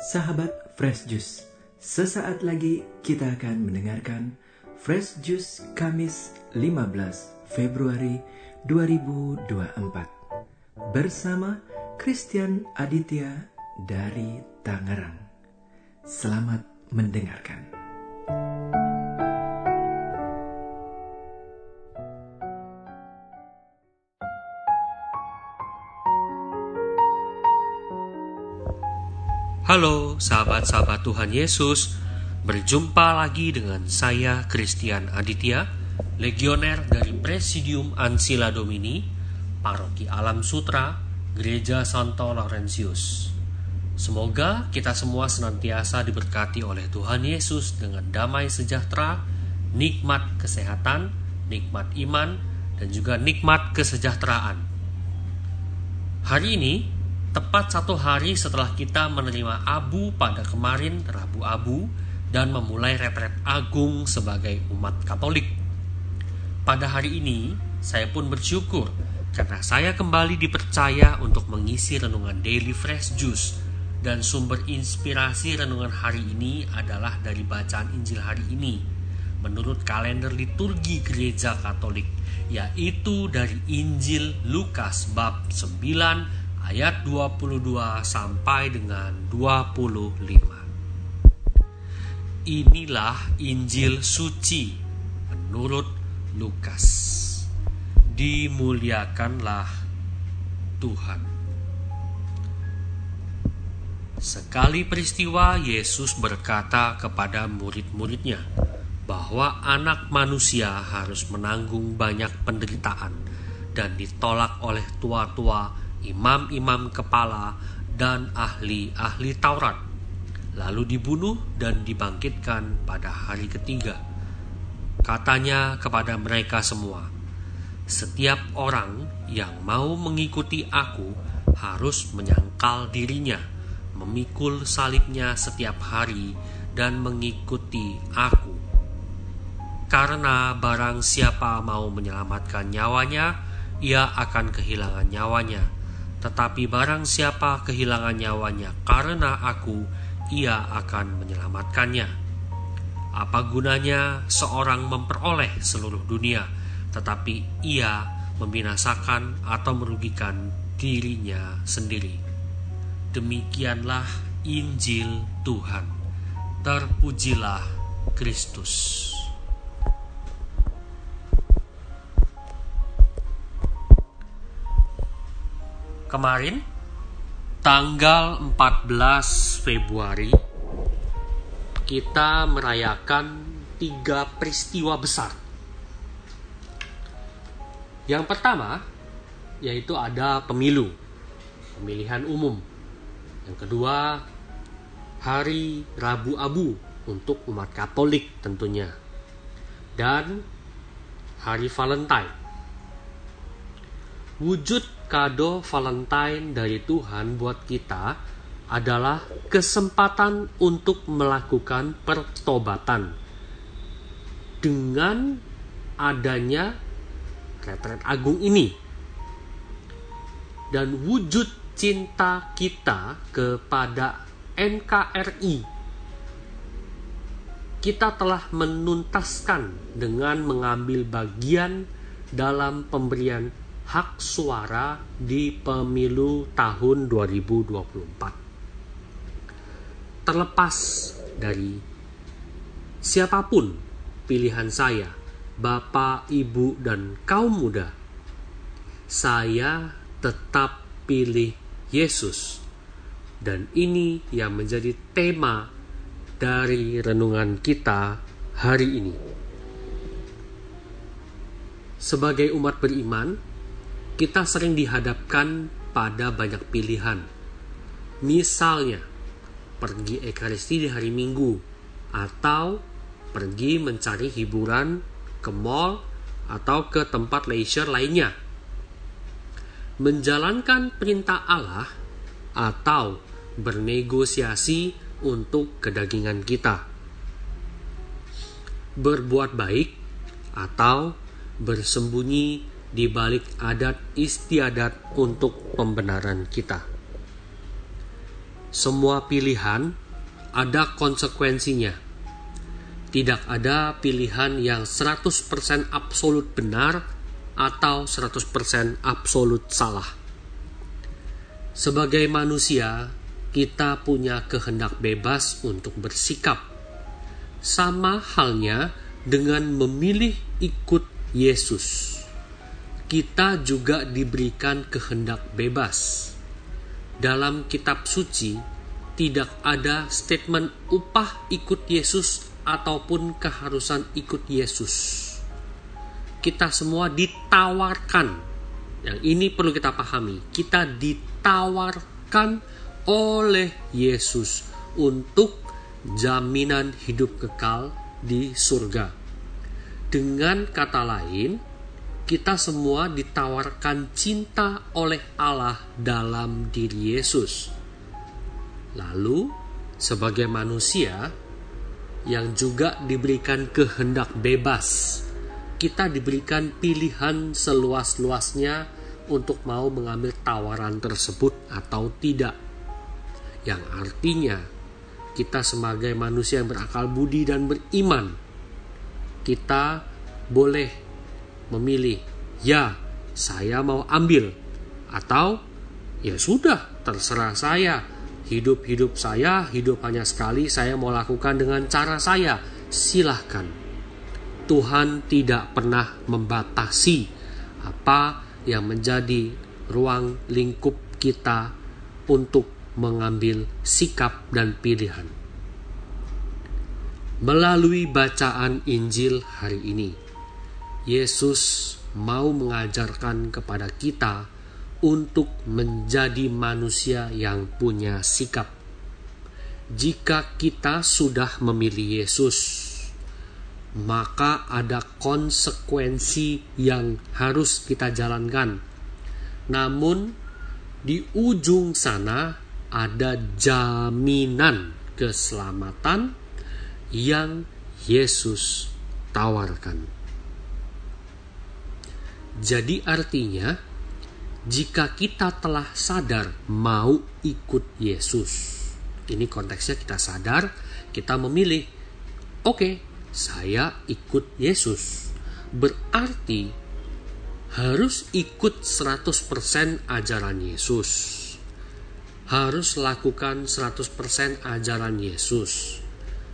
Sahabat Fresh Juice, sesaat lagi kita akan mendengarkan Fresh Juice Kamis 15 Februari 2024 bersama Christian Aditya dari Tangerang. Selamat mendengarkan. Halo sahabat-sahabat Tuhan Yesus, berjumpa lagi dengan saya Christian Aditya, legioner dari Presidium Ansila Domini, Paroki Alam Sutra, Gereja Santo Laurentius. Semoga kita semua senantiasa diberkati oleh Tuhan Yesus dengan damai sejahtera, nikmat kesehatan, nikmat iman, dan juga nikmat kesejahteraan. Hari ini tepat satu hari setelah kita menerima abu pada kemarin Rabu Abu dan memulai retret agung sebagai umat Katolik. Pada hari ini, saya pun bersyukur karena saya kembali dipercaya untuk mengisi renungan Daily Fresh Juice dan sumber inspirasi renungan hari ini adalah dari bacaan Injil hari ini menurut kalender liturgi Gereja Katolik yaitu dari Injil Lukas bab 9 ayat 22 sampai dengan 25. Inilah Injil suci menurut Lukas. Dimuliakanlah Tuhan. Sekali peristiwa Yesus berkata kepada murid-muridnya bahwa anak manusia harus menanggung banyak penderitaan dan ditolak oleh tua-tua imam-imam kepala, dan ahli-ahli Taurat, lalu dibunuh dan dibangkitkan pada hari ketiga. Katanya kepada mereka semua, "Setiap orang yang mau mengikuti Aku harus menyangkal dirinya, memikul salibnya setiap hari, dan mengikuti Aku." Karena barang siapa mau menyelamatkan nyawanya, ia akan kehilangan nyawanya tetapi barang siapa kehilangan nyawanya karena aku, ia akan menyelamatkannya. Apa gunanya seorang memperoleh seluruh dunia, tetapi ia membinasakan atau merugikan dirinya sendiri? Demikianlah Injil Tuhan. Terpujilah Kristus. Kemarin tanggal 14 Februari kita merayakan tiga peristiwa besar. Yang pertama yaitu ada pemilu, pemilihan umum. Yang kedua hari Rabu Abu untuk umat Katolik tentunya. Dan hari Valentine. Wujud kado Valentine dari Tuhan buat kita adalah kesempatan untuk melakukan pertobatan. Dengan adanya retret agung ini dan wujud cinta kita kepada NKRI kita telah menuntaskan dengan mengambil bagian dalam pemberian hak suara di pemilu tahun 2024. Terlepas dari siapa pun pilihan saya, Bapak, Ibu, dan kaum muda, saya tetap pilih Yesus. Dan ini yang menjadi tema dari renungan kita hari ini. Sebagai umat beriman, kita sering dihadapkan pada banyak pilihan. Misalnya, pergi ekaristi di hari Minggu atau pergi mencari hiburan ke mall atau ke tempat leisure lainnya. Menjalankan perintah Allah atau bernegosiasi untuk kedagingan kita. Berbuat baik atau bersembunyi di balik adat istiadat untuk pembenaran kita. semua pilihan ada konsekuensinya. Tidak ada pilihan yang 100% absolut benar atau 100% absolut salah. Sebagai manusia, kita punya kehendak bebas untuk bersikap. Sama halnya dengan memilih ikut Yesus. Kita juga diberikan kehendak bebas. Dalam kitab suci, tidak ada statement upah ikut Yesus ataupun keharusan ikut Yesus. Kita semua ditawarkan. Yang ini perlu kita pahami. Kita ditawarkan oleh Yesus untuk jaminan hidup kekal di surga. Dengan kata lain, kita semua ditawarkan cinta oleh Allah dalam diri Yesus. Lalu, sebagai manusia yang juga diberikan kehendak bebas, kita diberikan pilihan seluas-luasnya untuk mau mengambil tawaran tersebut atau tidak yang artinya kita sebagai manusia yang berakal budi dan beriman kita boleh memilih ya saya mau ambil atau ya sudah terserah saya. Hidup-hidup saya hidup hanya sekali saya mau lakukan dengan cara saya. Silahkan. Tuhan tidak pernah membatasi apa yang menjadi ruang lingkup kita untuk mengambil sikap dan pilihan. Melalui bacaan Injil hari ini, Yesus mau mengajarkan kepada kita untuk menjadi manusia yang punya sikap. Jika kita sudah memilih Yesus, maka ada konsekuensi yang harus kita jalankan. Namun, di ujung sana ada jaminan keselamatan yang Yesus tawarkan. Jadi artinya jika kita telah sadar mau ikut Yesus. Ini konteksnya kita sadar, kita memilih oke, okay, saya ikut Yesus. Berarti harus ikut 100% ajaran Yesus harus lakukan 100% ajaran Yesus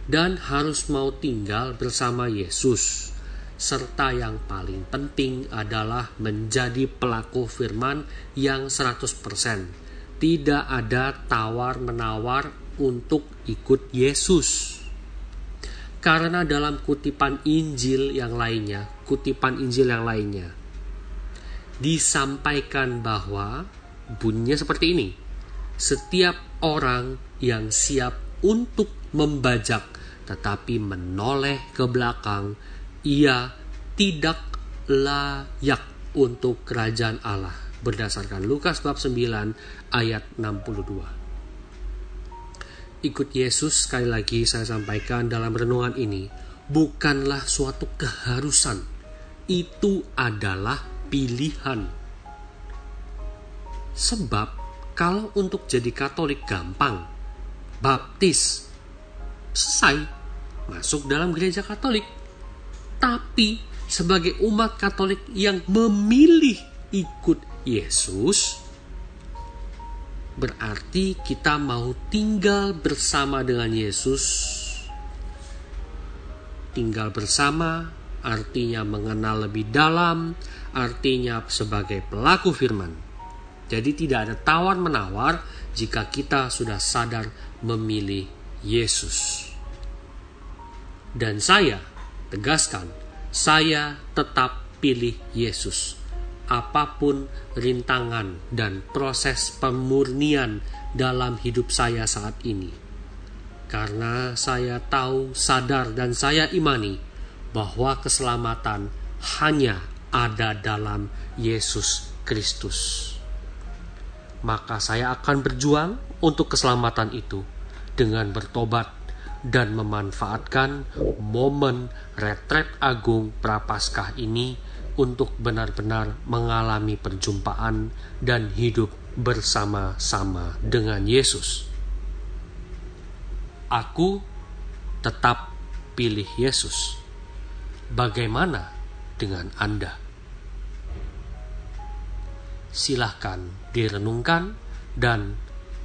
dan harus mau tinggal bersama Yesus serta yang paling penting adalah menjadi pelaku firman yang 100%. Tidak ada tawar-menawar untuk ikut Yesus. Karena dalam kutipan Injil yang lainnya, kutipan Injil yang lainnya disampaikan bahwa bunyinya seperti ini setiap orang yang siap untuk membajak tetapi menoleh ke belakang, ia tidak layak untuk kerajaan Allah. Berdasarkan Lukas bab 9 ayat 62. Ikut Yesus sekali lagi saya sampaikan dalam renungan ini bukanlah suatu keharusan. Itu adalah pilihan. Sebab kalau untuk jadi Katolik gampang, baptis, selesai, masuk dalam gereja Katolik. Tapi sebagai umat Katolik yang memilih ikut Yesus, berarti kita mau tinggal bersama dengan Yesus. Tinggal bersama artinya mengenal lebih dalam, artinya sebagai pelaku firman jadi tidak ada tawar-menawar jika kita sudah sadar memilih Yesus. Dan saya tegaskan, saya tetap pilih Yesus. Apa pun rintangan dan proses pemurnian dalam hidup saya saat ini. Karena saya tahu, sadar, dan saya imani bahwa keselamatan hanya ada dalam Yesus Kristus maka saya akan berjuang untuk keselamatan itu dengan bertobat dan memanfaatkan momen retret agung prapaskah ini untuk benar-benar mengalami perjumpaan dan hidup bersama-sama dengan Yesus. Aku tetap pilih Yesus. Bagaimana dengan Anda? Silahkan direnungkan dan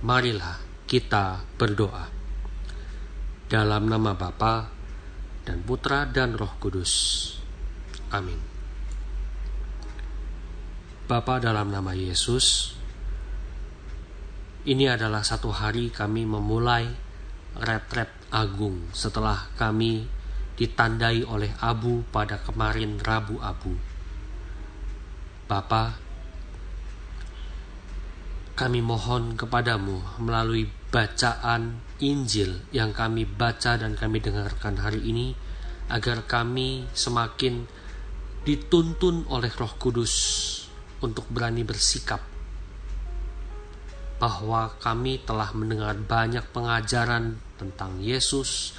marilah kita berdoa. Dalam nama Bapa dan Putra dan Roh Kudus. Amin. Bapa dalam nama Yesus, ini adalah satu hari kami memulai retret agung setelah kami ditandai oleh abu pada kemarin Rabu Abu. Bapa, kami mohon kepadamu melalui bacaan Injil yang kami baca dan kami dengarkan hari ini agar kami semakin dituntun oleh Roh Kudus untuk berani bersikap bahwa kami telah mendengar banyak pengajaran tentang Yesus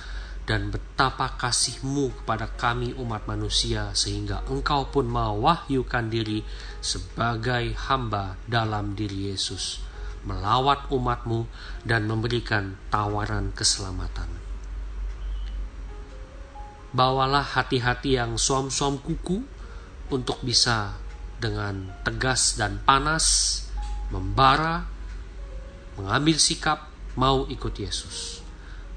dan betapa kasihmu kepada kami umat manusia sehingga engkau pun mewahyukan diri sebagai hamba dalam diri Yesus melawat umatmu dan memberikan tawaran keselamatan. Bawalah hati-hati yang suam-suam kuku untuk bisa dengan tegas dan panas membara mengambil sikap mau ikut Yesus.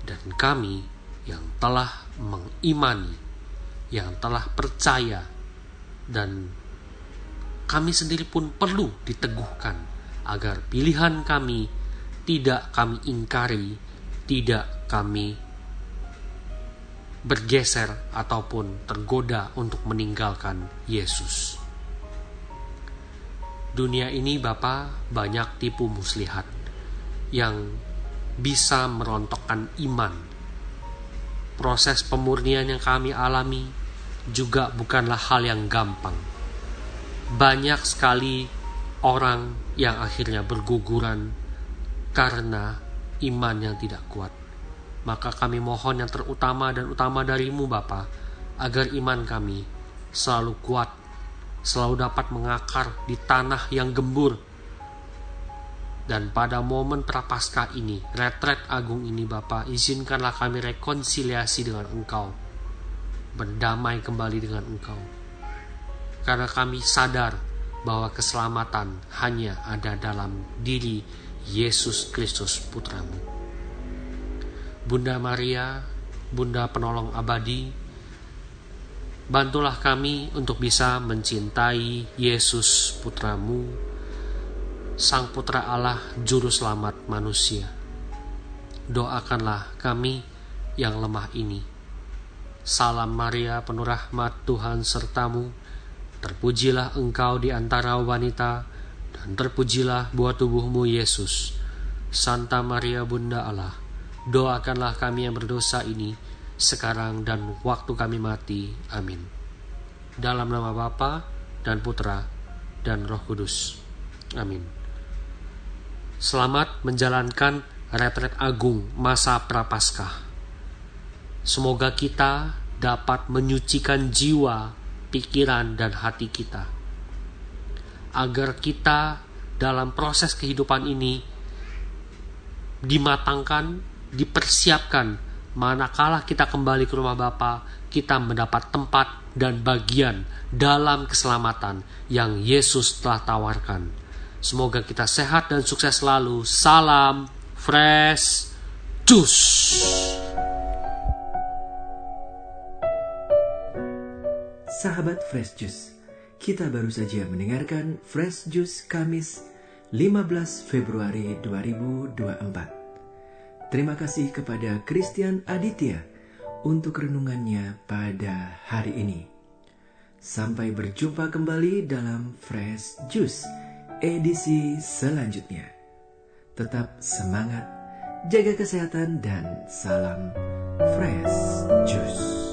Dan kami yang telah mengimani, yang telah percaya, dan kami sendiri pun perlu diteguhkan agar pilihan kami tidak kami ingkari, tidak kami bergeser ataupun tergoda untuk meninggalkan Yesus. Dunia ini Bapak banyak tipu muslihat yang bisa merontokkan iman. Proses pemurnian yang kami alami juga bukanlah hal yang gampang. Banyak sekali orang yang akhirnya berguguran karena iman yang tidak kuat. Maka kami mohon yang terutama dan utama darimu Bapa, agar iman kami selalu kuat, selalu dapat mengakar di tanah yang gembur, dan pada momen prapaskah ini, retret agung ini Bapa, izinkanlah kami rekonsiliasi dengan Engkau. Berdamai kembali dengan Engkau. Karena kami sadar bahwa keselamatan hanya ada dalam diri Yesus Kristus Putramu. Bunda Maria, Bunda Penolong Abadi, bantulah kami untuk bisa mencintai Yesus Putramu, Sang Putra Allah, Juru Selamat manusia. Doakanlah kami yang lemah ini. Salam Maria, penuh rahmat Tuhan sertamu. Terpujilah engkau di antara wanita, dan terpujilah buah tubuhmu Yesus. Santa Maria Bunda Allah, doakanlah kami yang berdosa ini, sekarang dan waktu kami mati. Amin. Dalam nama Bapa dan Putra dan Roh Kudus. Amin. Selamat menjalankan retret agung masa prapaskah. Semoga kita dapat menyucikan jiwa, pikiran, dan hati kita. Agar kita dalam proses kehidupan ini dimatangkan, dipersiapkan manakala kita kembali ke rumah Bapa, kita mendapat tempat dan bagian dalam keselamatan yang Yesus telah tawarkan. Semoga kita sehat dan sukses selalu. Salam fresh juice. Sahabat Fresh Juice, kita baru saja mendengarkan Fresh Juice Kamis 15 Februari 2024. Terima kasih kepada Christian Aditya untuk renungannya pada hari ini. Sampai berjumpa kembali dalam Fresh Juice edisi selanjutnya. Tetap semangat, jaga kesehatan, dan salam fresh juice.